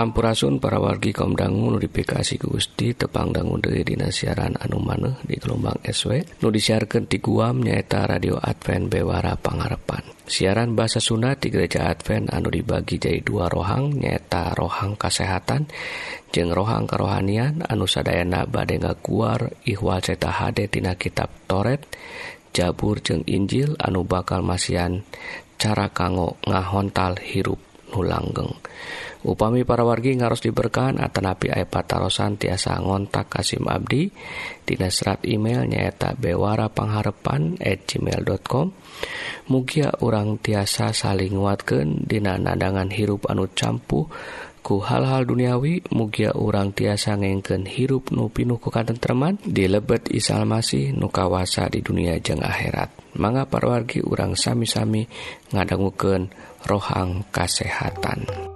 Sampurasun para wargi kaumdangu notifikasi Gusti Gusti tepangdangu dari Dinas siaran anu maneh di gelombang SW nu disiarkan di Guam nyaeta radio Advent Bewara Pangarepan siaran bahasa Sunda di gereja Advent anu dibagi jadi dua rohang nyaeta rohang kesehatan jeng rohang kerohanian anu sadayana bade ngaguar ihwal ceta hade tina kitab Toret Jabur jeng Injil anu bakal masian cara kanggo ngahontal hirup nulanggeng. langgeng upami para wargi ngaros diberkahan Atanapi Aepatarosan tiasa ngontak Kasim Abdi Dina serat email nyaeta bewara pangharepan at gmail.com Mugia orang tiasa saling nguatkan Dina nadangan hirup anu campuh ku hal-hal duniawi mugia urang tiasa ngengken hirup nupinuh ku katentreman di lebet isalmasi nukawasa di dunia jeng akhirat manga parwargi urang sami-sami ngadangguken rohang kasehatan.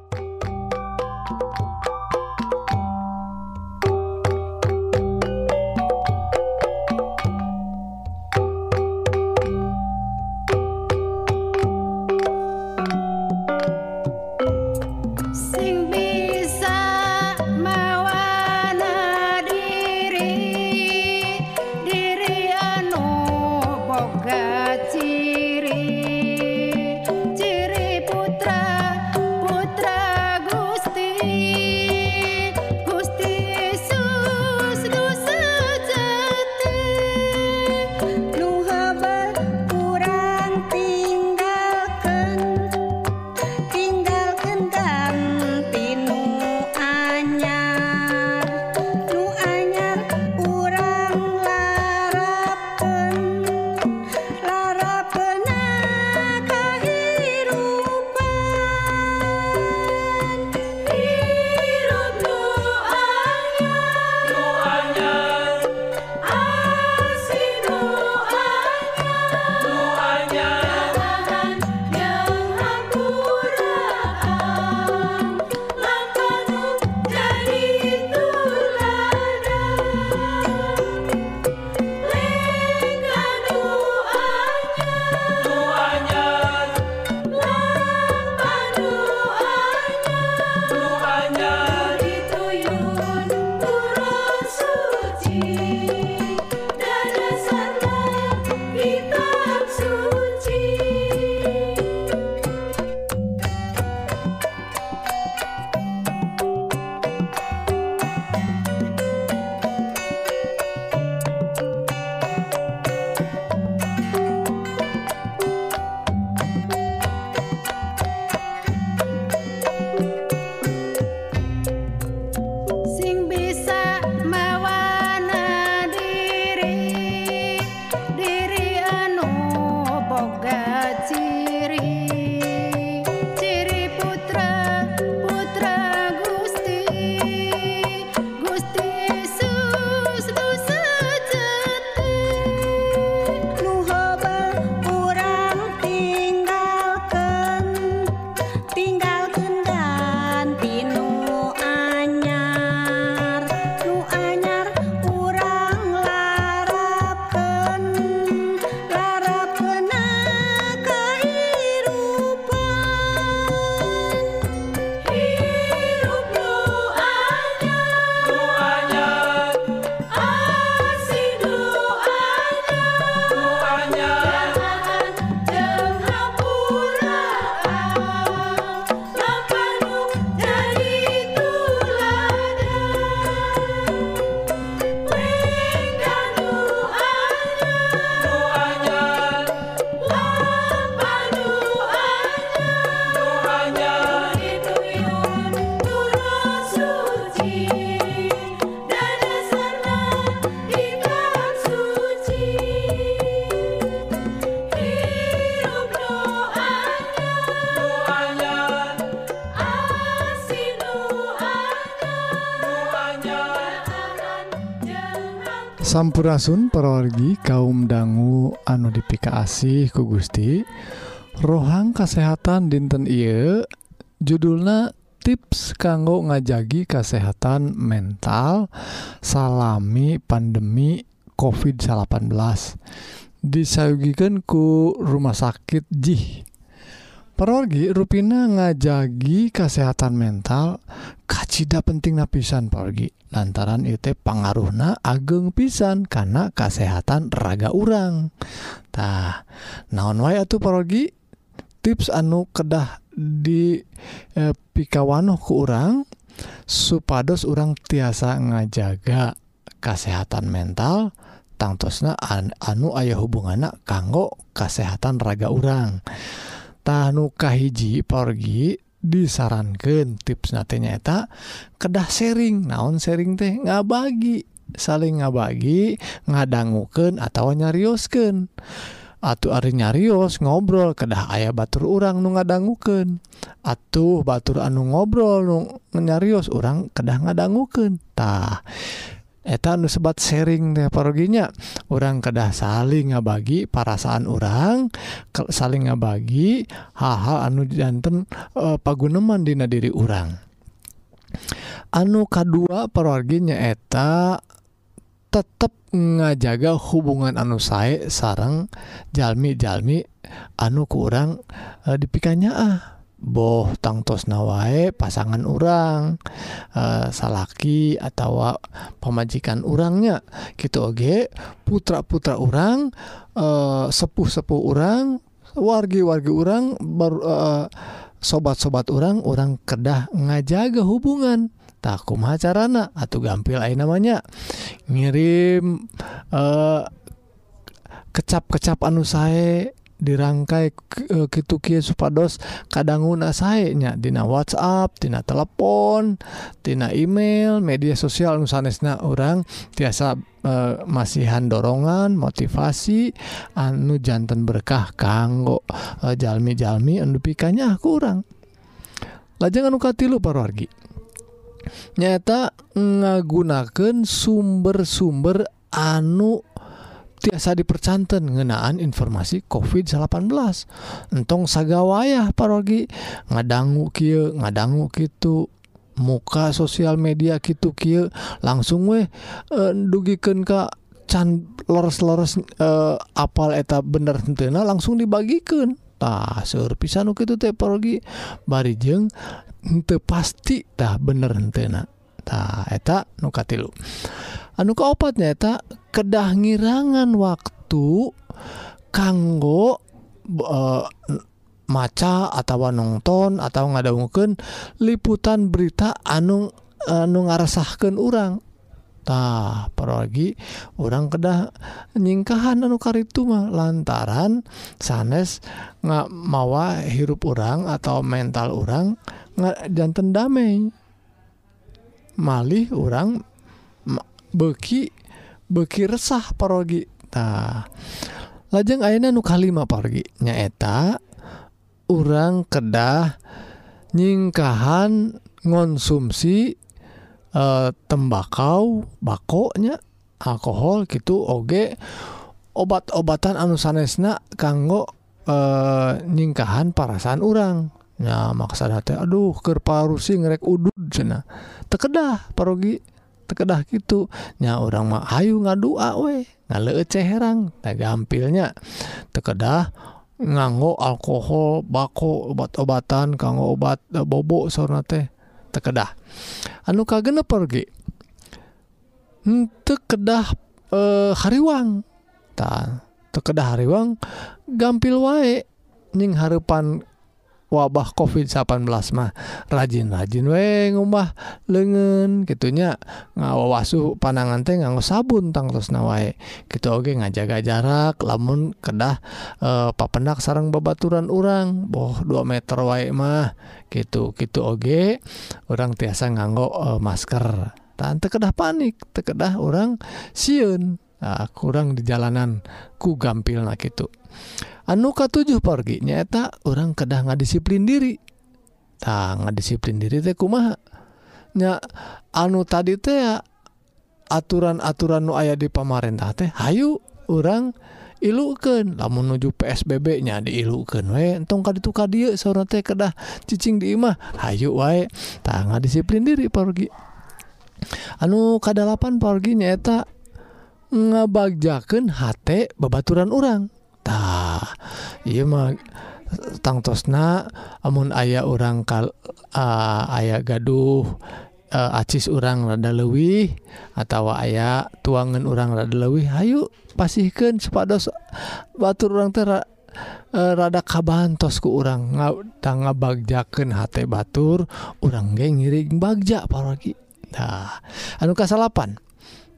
Sampurasun parorgi kaum dangu anu dipikacasih ku Gusti. Rohang kasehatan dinten I judulna tips kanggo ngajagi kesehatan mental salami pandemi covid 18 disayugikan ku rumah sakit Ji Parogi ruina ngajagi kesehatan mental kacita penting napisan pergi lantaran itu pengaruhna ageng pisan karena kesehatan raga orangtah naon way tuh parogi tips anu kedah di eh, pikawanoh ke orang supados orang tiasa ngajaga kesehatan mental tangtosna an, anu ayah hubungan kanggo kesehatan raga urang. tahukahiji porgi disarankan tips nantinyata kedah sharing naon sharing teh? Nggak bagi saling ngabagi ngadangguken atau nyariusken atuh Ari nyarius ngobrol kedah ayah batur urang nu ngadangguken atuh batur anu ngobrol nu nyarius orang kedah ngadangukentah etan sebat sharing deh paroginya. Orang kedah saling ngabagi perasaan orang saling ngabagi hal-hal anu jantan e, paguneman dina diri orang anu kedua paroginya eta tetap ngajaga hubungan anu saya sarang jalmi-jalmi anu kurang e, dipikanya ah. boh tangtos nawae pasangan orang uh, eh, salaki atau pemajikan orangnya gitu Oge. Putra-putra orang uh, eh, sepuh-sepuh orang wargi-wargi orang baru uh, sobat-sobat orang orang kedah ngajaga hubungan. Takum carana atau gampil aja namanya. Ngirim uh, kecap-kecap anu saya dirangkai gitu e, Ki supados kadangguuna sayanya Dina WhatsApp Tina telepon Tina email media sosial nusanesna orang tiasa e, masihan dorongan motivasi anu jantan berkah kanggo e, jalmi-jalmi endupikanya kurang lajeng anuka tilu parwargi nyata ngagunaken sumber-sumber anu tiasa dipercanten ngenaan informasi COVID-18 entong sagawayah parogi ngadanggu Ky ngadanggu gitu muka sosial media gitu Ky langsung weh e, dugiken Ka can lores-lores e, apal eta bener tena langsung dibagikantah surpisan itu teologi barijeng pasti pastitah bener tenatah eta nukatilu anu kaopat kedah ngirangan waktu kanggo uh, maca atau nonton atau ngada mungkin liputan berita anu anu ngarasahkan orangtah pergi orang kedah nyingkahan anu itu mah lantaran sanes nggak mawa hirup orang atau mental orang jantan damai. Malih orang beki beki resah parogitah lajeng Aina nukalima pargi nyaeta orang kedah nyingkahan ngonsumsi e, tembakau bakonya alkohol gitu oge obat-obatan anu sanesna kanggo e, nyingkahan parasaan orang nah maksa hati aduh kerparusi ngerek udud cena tekedah parogi. kedah gitunya orang mah Ayu ngadua we ceherang tak gampilnya tekedah nganggo alkohol bako obat-obatan kanggo obat e, bobok sona teh tekedah anu kagene pergi? Tekedah e, hariwang. Tak tekedah hariwang gampil wae nying harepan wabah covid 18 mah rajin-rajin we ngumah lengen gitunya ngawawasu panangan teh nganggo sabun tang terus nawae gitu oge ngajaga jarak lamun kedah eh, e, papenak sarang babaturan orang boh 2 meter wae mah. Gitu gitu oge orang tiasa nganggo e, masker. Tante kedah panik tekedah orang siun. uh, kurang di jalanan. Ku gampil na gitu anu ka tujuh pergi nyata orang kedah nggak disiplin diri. Tak nggak disiplin diri teh kumaha? Nya anu tadi teh aturan-aturan nu aya di pamarentah teh hayu orang ilukan lamun menuju PSBB nya diilukan we. Entong kaditu kadieu saurana teh kedah cicing di imah. Hayu wae. Tah disiplin diri pergi. Anu kadalapan pergi nyaeta ngebagjaken H babaturan orangtah mah tangtosna amun ayah orang kal uh, gaduh uh, acis urang rada lewih atau aya tuangan orang rada lewih Ayu pasihkan sepados batur orang ter uh, eh, rada kabantos ku orang tangga bagjaken H batur orang geng ngiring bagja apalagi nah anu kasalapan?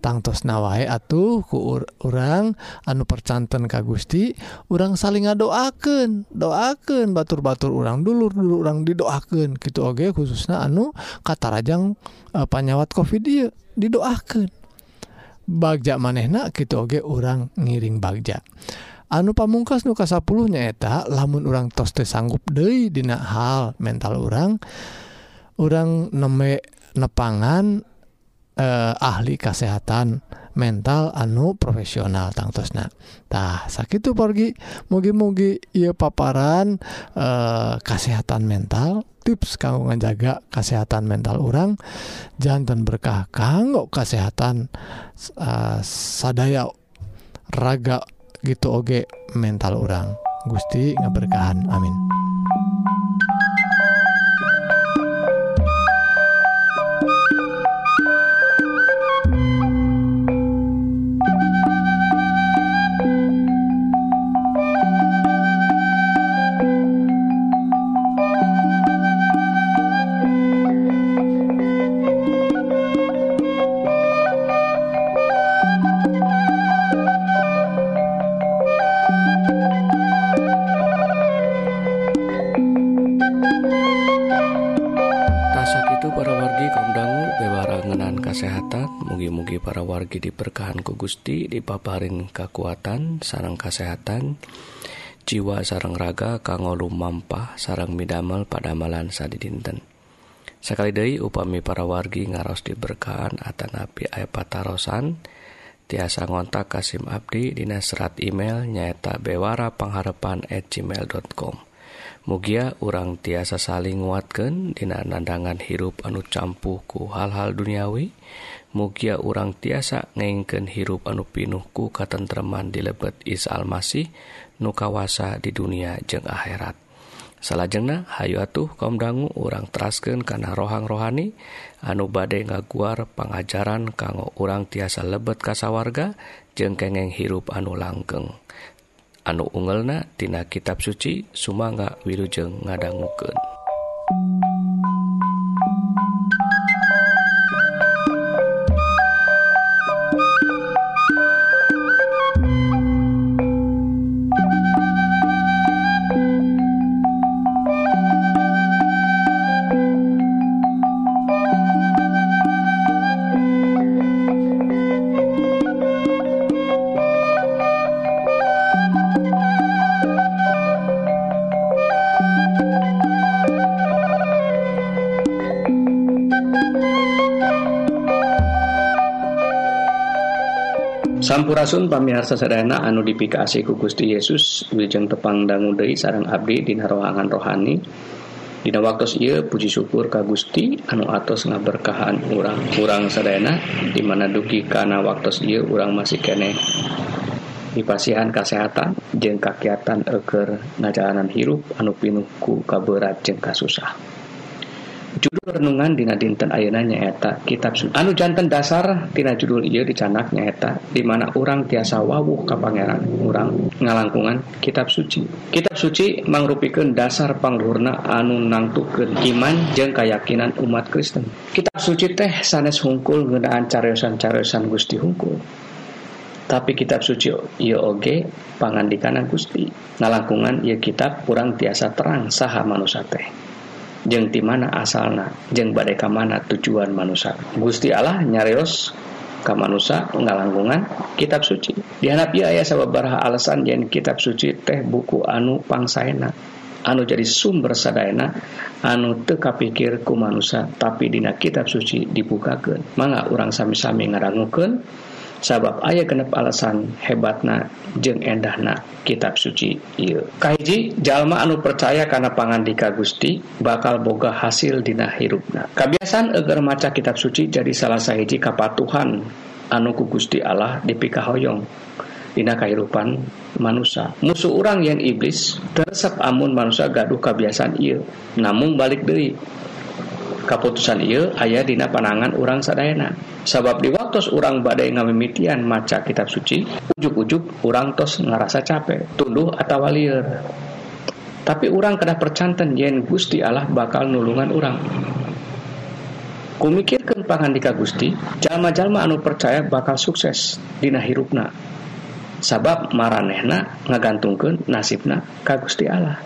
tangtos nawai atuh ku orang anu percanten ka Gusti orang saling ngadoaken doaken batur-batur orang dulu dulu orang didoaken gitu oge khususnya anu kata rajang eh, panyawat covid dia didoaken bagja manehna gitu oge orang ngiring bagja. Anu pamungkas nuka 10 nyaeta lamun orang toste sanggup Dei dina hal mental orang orang neme nepangan eh, ahli kesehatan mental anu profesional tangtosnatah sakit pergi mugi-mugi ia paparan eh, kesehatan mental tips kanggo menjaga kesehatan mental orang jantan berkah kanggo kesehatan eh, sadaya raga gitu oge mental orang Gusti ngeberkahan amin. para wargi diberkahanku Gusti dipaparin kekuatan sarang kesehatan jiwa sarang raga kanggo lumampah sarang midamel pada malan sadi dinten sekali Dei upami para wargi ngaros diberkahan Atanapi aya patarosan tiasa ngontak Kasim Abdi Dina serat email nyaeta bewara pengharapan at gmail.com Mugia urang tiasa saling nguatkan Dina nandangan hirup anu campuhku hal-hal duniawi dan mugia urang tiasa ngengken hirup anu pinuhku katentreman di lebet Isa Almasih nu kawasa di dunia jeung akhirat. Salahjengna Hayu atuh kaum dangu urang terasken karena rohang rohani anu badai ngaguar pengajaran kanggo urang tiasa lebet kasawarga jeng kengeng hirup anu langgeng. Anu ungelna tina kitab suci Sumangga Wilujeng ngadangguken Sampurasun pamiarsa sadana anu dipikasi ku Gusti Yesus wilujeng tepang dangu deui sareng Abdi Dina rohangan rohani. Dina waktu ieu puji syukur ka Gusti anu atos ngaberkahan urang. Urang sadayana di mana dugi kana waktu ieu urang masih kene. Dipasihan kesehatan jeung kakiatan eukeur ngajalanan hirup anu pinuh ku kaberat jeung kasusah. judul renungan dina dinten ayeunanya eta kitab suci anu jantan dasar tina judul ieu dicanaknya eta di mana orang tiasa wawuh ka pangeran orang ngalangkungan kitab suci. Kitab suci mangrupikan dasar pangluhurna anu nangtukeun iman jeung keyakinan umat Kristen. Kitab suci teh sanes hungkul ngeunaan cariosan-cariosan Gusti hungkul. Tapi kitab suci ieu oge pangandikanan Gusti. Ngalangkungan ieu kitab kurang tiasa terang saha manusia teh. jeng ti mana asalna? Jeng badai ka mana tujuan manusia Gusti Allah nyarios ka manusia ngalanggungan kitab suci. Dihanap ya ayah sababaraha alasan jen kitab suci teh buku anu pangsaena anu jadi sumber sadayana anu teka pikir ku manusia tapi dina kitab suci dibukakan mangga orang sami-sami ngarangukan sabab ayah genep alasan hebatna jeung endahna kitab suci. Iu Kaji jalma anu percaya karena pangan dika Gusti bakal boga hasil dina hirupna. Kebiasaan agar maca kitab suci jadi salah sahiji kapatuhan anuku Gusti Allah dipikahoyong. Dina kehidupan manusia musuh orang yang iblis tersep amun manusia gaduh kebiasaan Iu namun balik dari keputusan ia ayah dina panangan orang sadayana. Sabab di waktu orang badai ngamimitian maca kitab suci ujuk-ujuk orang tos ngerasa capek tunduh atau liar tapi orang kena percanten yen Gusti Allah bakal nulungan orang kumikirkan pangandika Gusti jalma-jalma anu percaya bakal sukses dina hirupna. Sabab maranehna ngagantungkan nasibna ka Gusti Allah.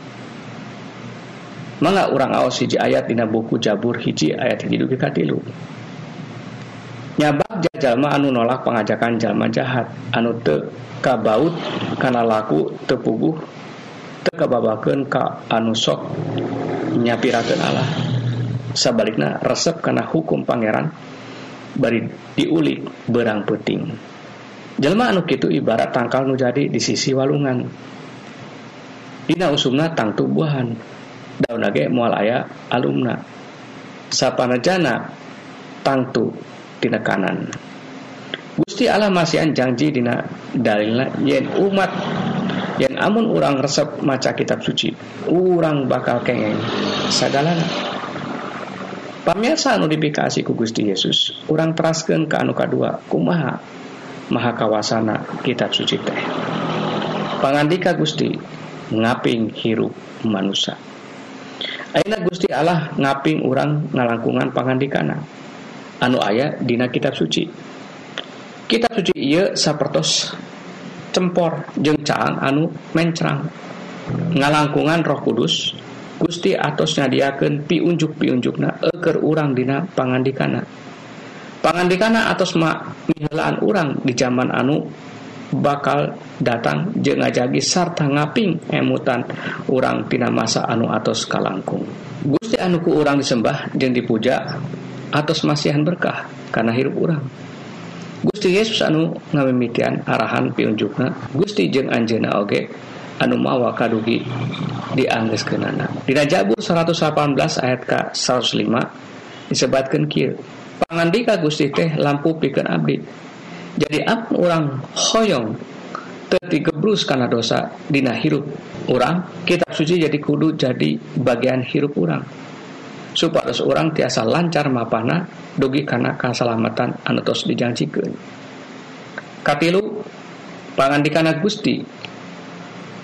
mangga orang aos hiji ayat dina buku Jabur hiji ayat hiji dugi katilu. nyabak jalma anu nolak pengajakan jalma jahat. Anu te kabaut karena laku tepuguh tekababakan ka anu sok nyapirakeun Allah. Sabalikna resep karena hukum pangeran bari diulik berang peting jelma anu kitu ibarat tangkal nu jadi di sisi walungan. Dina usumna tangtu buahan. Daun lagi mual aya alumna. Sapanajana tangtu tina kanan Gusti Allah masihan janji dina dalilna. Yen umat yang amun orang resep maca kitab suci orang bakal kengeng sagalana. Pamirsa anu dipikasi ku Gusti Yesus orang teraskan ke anu kadua kumaha maha kawasana kitab suci teh. Pangandika Gusti ngaping hirup manusia Aina Gusti Allah ngaping orang ngalangkungan pangandikana. Anu ayah dina kitab suci. Kitab suci ieu sapertos cempor jeng caang anu mencrang. Ngalangkungan roh kudus Gusti atos nyadiakeun piunjuk-piunjukna eker urang dina pangandikana. Pangandikana atos ma mihalaan urang di zaman anu bakal datang je ngajagi sarta ngaping emutan urang tina masa anu atos kalangkung. Gusti anuku urang disembah jeung dipuja atos masihan berkah karena hirup urang. Gusti Yesus anu ngamimitian arahan piunjukna Gusti jeung anjena oge anu mawa kadugi dianggeskeunana. Dina Jabur 118 ayat ka 105 disebatkeun kieu. Pangandika Gusti teh lampu pikeun abdi. jadi ab orang hoyong tertigebrus karena dosa dina hirup orang kitab suci jadi kudu jadi bagian hirup orang supaya seorang tiasa lancar mapana dogi karena keselamatan anu tos dijanjikan. Katilu pangandikana Gusti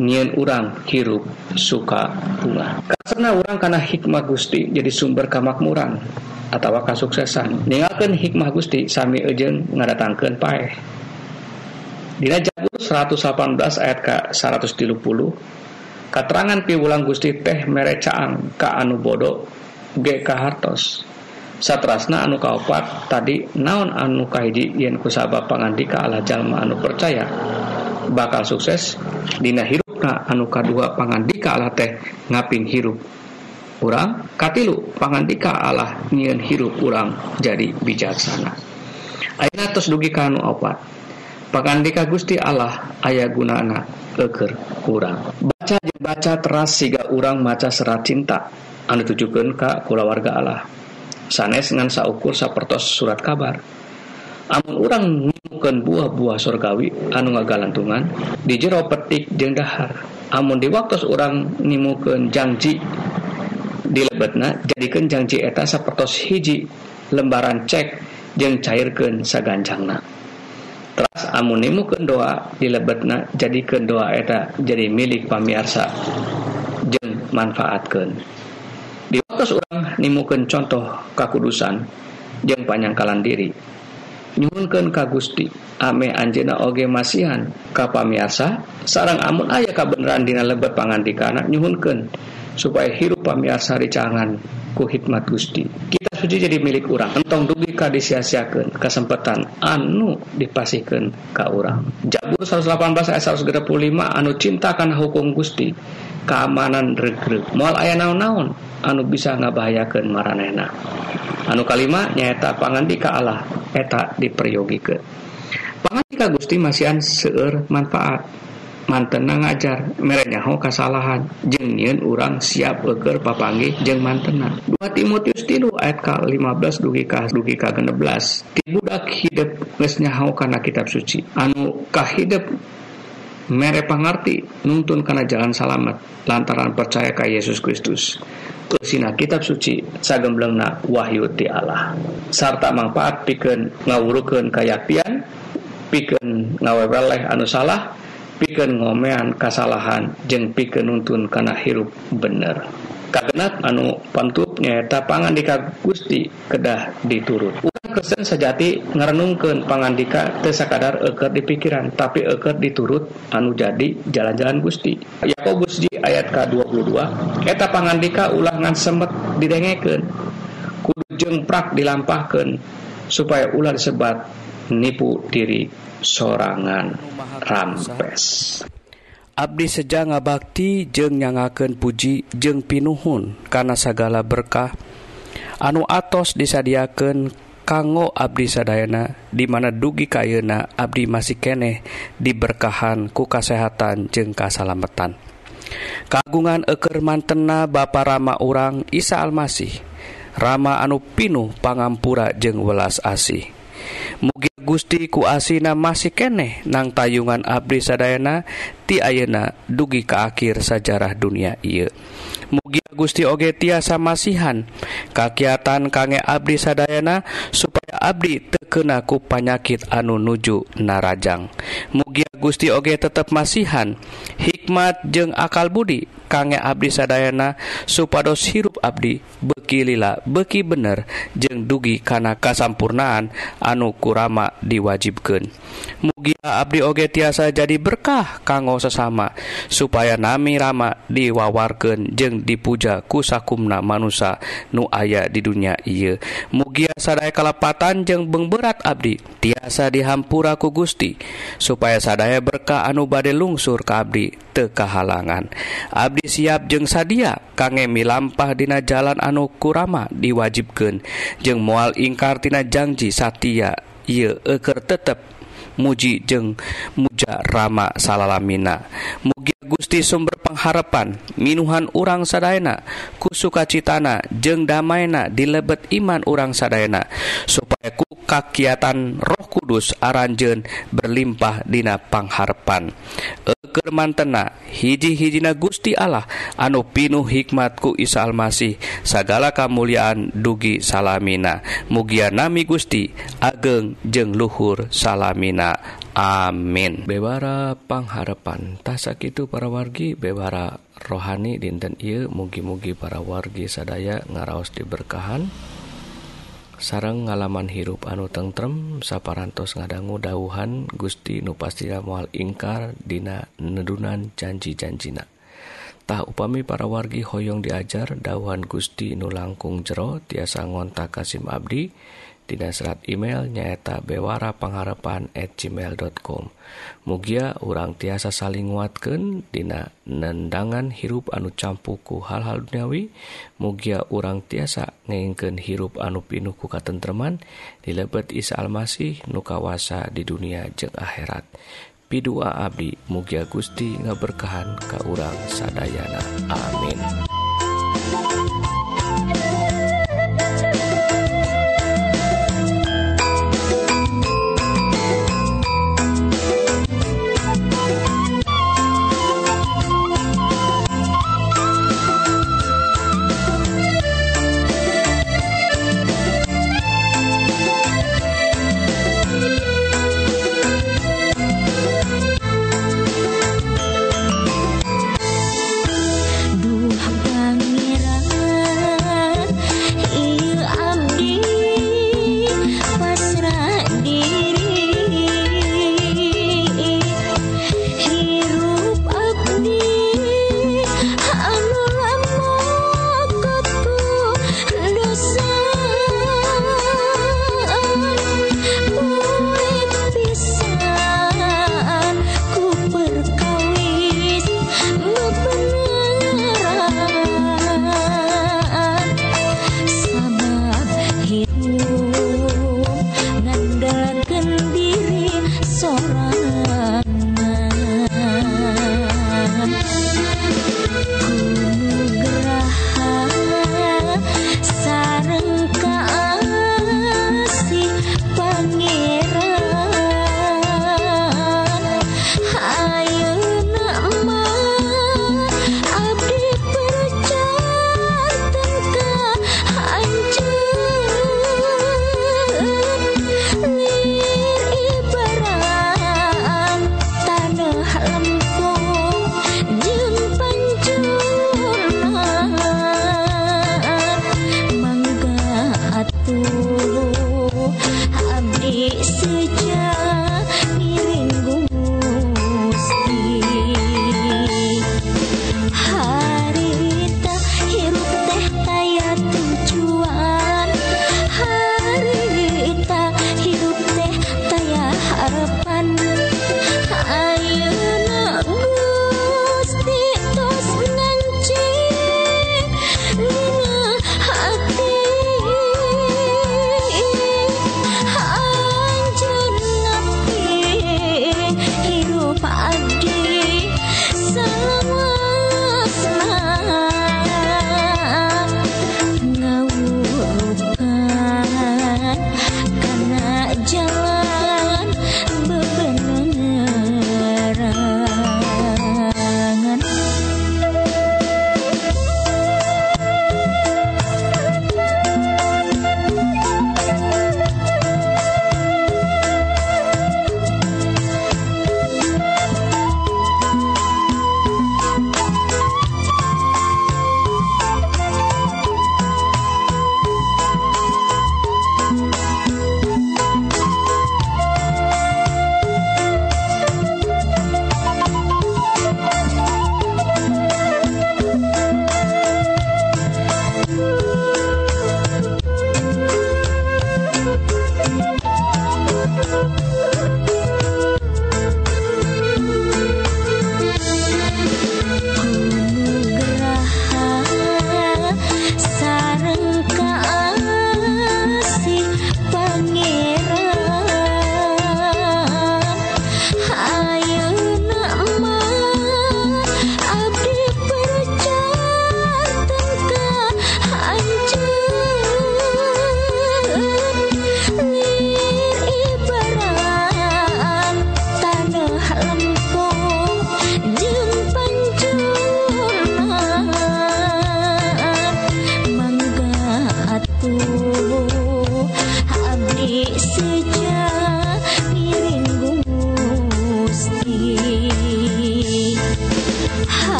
nyen orang hirup suka bunga. Karena orang karena hikmah Gusti jadi sumber kamakmuran atau kasuksesan. Meninggalkan hikmah Gusti Sami Ejeng ngadatangkan pae Dina Jabur 118 ayat ke 130 Katerangan piwulang Gusti teh mereceang ka anu bodo ge ka hartos Satrasna anu kaopat tadi naon anu kahiji yen kusabab pangandika ala jalma anu percaya. Bakal sukses dina hirupna anu kadua pangandika ala teh ngaping hirup. Urang katilu pangantika Allah nyiin hirup urang jadi bijaksana. Aina terus dugi kanu opat. Pangantika Gusti Allah ayah gunana eker urang. Baca baca teras siga urang maca serat cinta anu tujukan ka kulawarga Allah. Sanes ngan saukur sapertos surat kabar. Amun urang ngumukan buah-buah surgawi anu ngagalantungan di jero petik jeung dahar. Amun di waktu urang nimukeun janji dilebetna jadikan janji eta sapertos hiji lembaran cek yang cairkan saganjangna. Terus amunimu doa dilebetna jadikan doa eta jadi milik pamiarsa jeng manfaatkan di waktu orang nimukan contoh kakudusan jeng panyangkalan diri. Nyunkan ka Gusti ame Anjena oge masihan kapamiarsa sarang amun ayah kabeneran dina lebet pangantikana nyuhunkan supaya hirup pamiarsari cangan ku hikmat Gusti. Kita suci jadi milik orang entong dugi ka disia-siakeun kesempatan anu dipasihkeun ka urang. Jabur 118 ayat 135 anu cintakan hukum Gusti keamanan regreg moal aya naon-naon anu bisa ngabahayakeun maranehna. Anu kalima nyaeta pangandika Allah eta diperyogikeun pangandika Gusti masihan seueur manfaat. mantenang ngajar. Merenyaho kesalahan jengin urang siap eger papanggih jeng mantena 2 Timotius tilu ayat ka 15 dugi ka dugi ka 16 ti budak hidup nyaho karena kitab suci. Anu kahidep mere pangarti nuntun karena jalan salamet lantaran percaya ka Yesus Kristus. Kesina kitab suci sagemblengna wahyu ti Allah. Sarta manfaat pikeun ngawurukeun kayaktian pikeun ngaweweleh anu salah piken ngomean kasalahan jeng piken nuntun karena hirup bener. Kagenat anu pantupnya tapangan dika Gusti kedah diturut. Kristen sejati ngerenungkan pangandika tersakadar eker di pikiran tapi eker diturut anu jadi jalan-jalan Gusti. Yakobus di ayat ke-22 eta pangandika ulangan semet didengeken kudu jengprak dilampahkan supaya ular sebat nipu diri. sorangan rampes. Abdi Seja ngabakti jeung nyangaken puji jeung pinuhun karena segala berkah. Anu atos disadiaken kanggo Abdi Sadayana dimana dugi kayuna Abdi masih keneh diberkahan ku kasehatan jeung kasalametan kagungan eker mantena Bapa Rama urang Isa Almasih Rama anu pinuh pangampura jeung welas asih. mugi Gusti ku asina masih keneh nang tayungan Abri sadayana ti ayeuna dugi ke akhir sajarah dunia ieu. Mugi Gusti oge tiasa masihan kakiatan kangge Abdi sadayana supaya Abdi tekena ku panyakit anu nuju narajang. Mugi Gusti oge tetap masihan hikmat jeung akal budi kangge abdi sadayana supados hirup abdi beki lila beki bener jeung dugi kana kasampurnaan anu kurama diwajibkeun. Mugia abdi oge tiasa jadi berkah kanggo sesama supaya nami rama diwawarkeun jeung dipuja ku sakumna manusia nu aya di dunia ieu. Mugia sadaya kalepatan jeung bengberat abdi tiasa dihampura ku Gusti supaya sadaya berkah anu bade lungsur ka abdi. tekahalangan Abdi siap jeung sadia kangemi lampah dina jalan anu kurama diwajibkan jeung mual ingkartina janji satia ia eker tetep muji jeng muja Rama salalamina. Mugi Gusti sumber pengharapan minuhan urang sadayana ku sukacitana jeng damaina dilebet iman urang sadayana supaya ku kakiatan Roh Kudus aranjen berlimpah dina pangharpan kemantenna hiji-hijina Gusti Allah anu pinuh hikmatku Isa Almasih sagala kamuliaan dugi salamina. Mugia nami Gusti ageng jeng luhur salamina. Amin. Bewara pangharapan tasak itu para wargi bewara rohani dinten ieu mugi-mugi para wargi sadaya ngaraos diberkahan. sarang ngalaman hirup anu tentrem saparantos ngadanggu dauhan Gusti nupastina mual ingkar dina nedunan janji-janjina. Tah upami para wargi hoyong diajar dauhan Gusti nu langkung jero tiasa ngontak Kasim Abdi dan Dina serat email nyaeta Bewara pengharapan at gmail.com Mugia urang tiasa saling nguatkeun Dina nendangan hirup anu campuku hal-hal duniawi. Mugia urang tiasa ngengken hirup anu pinuh ku katentreman. Dilebet Isa Almasih nukawasa di dunia jeng akhirat. Pidua Abdi Mugia Gusti ngaberkahan ka urang sadayana. Amin.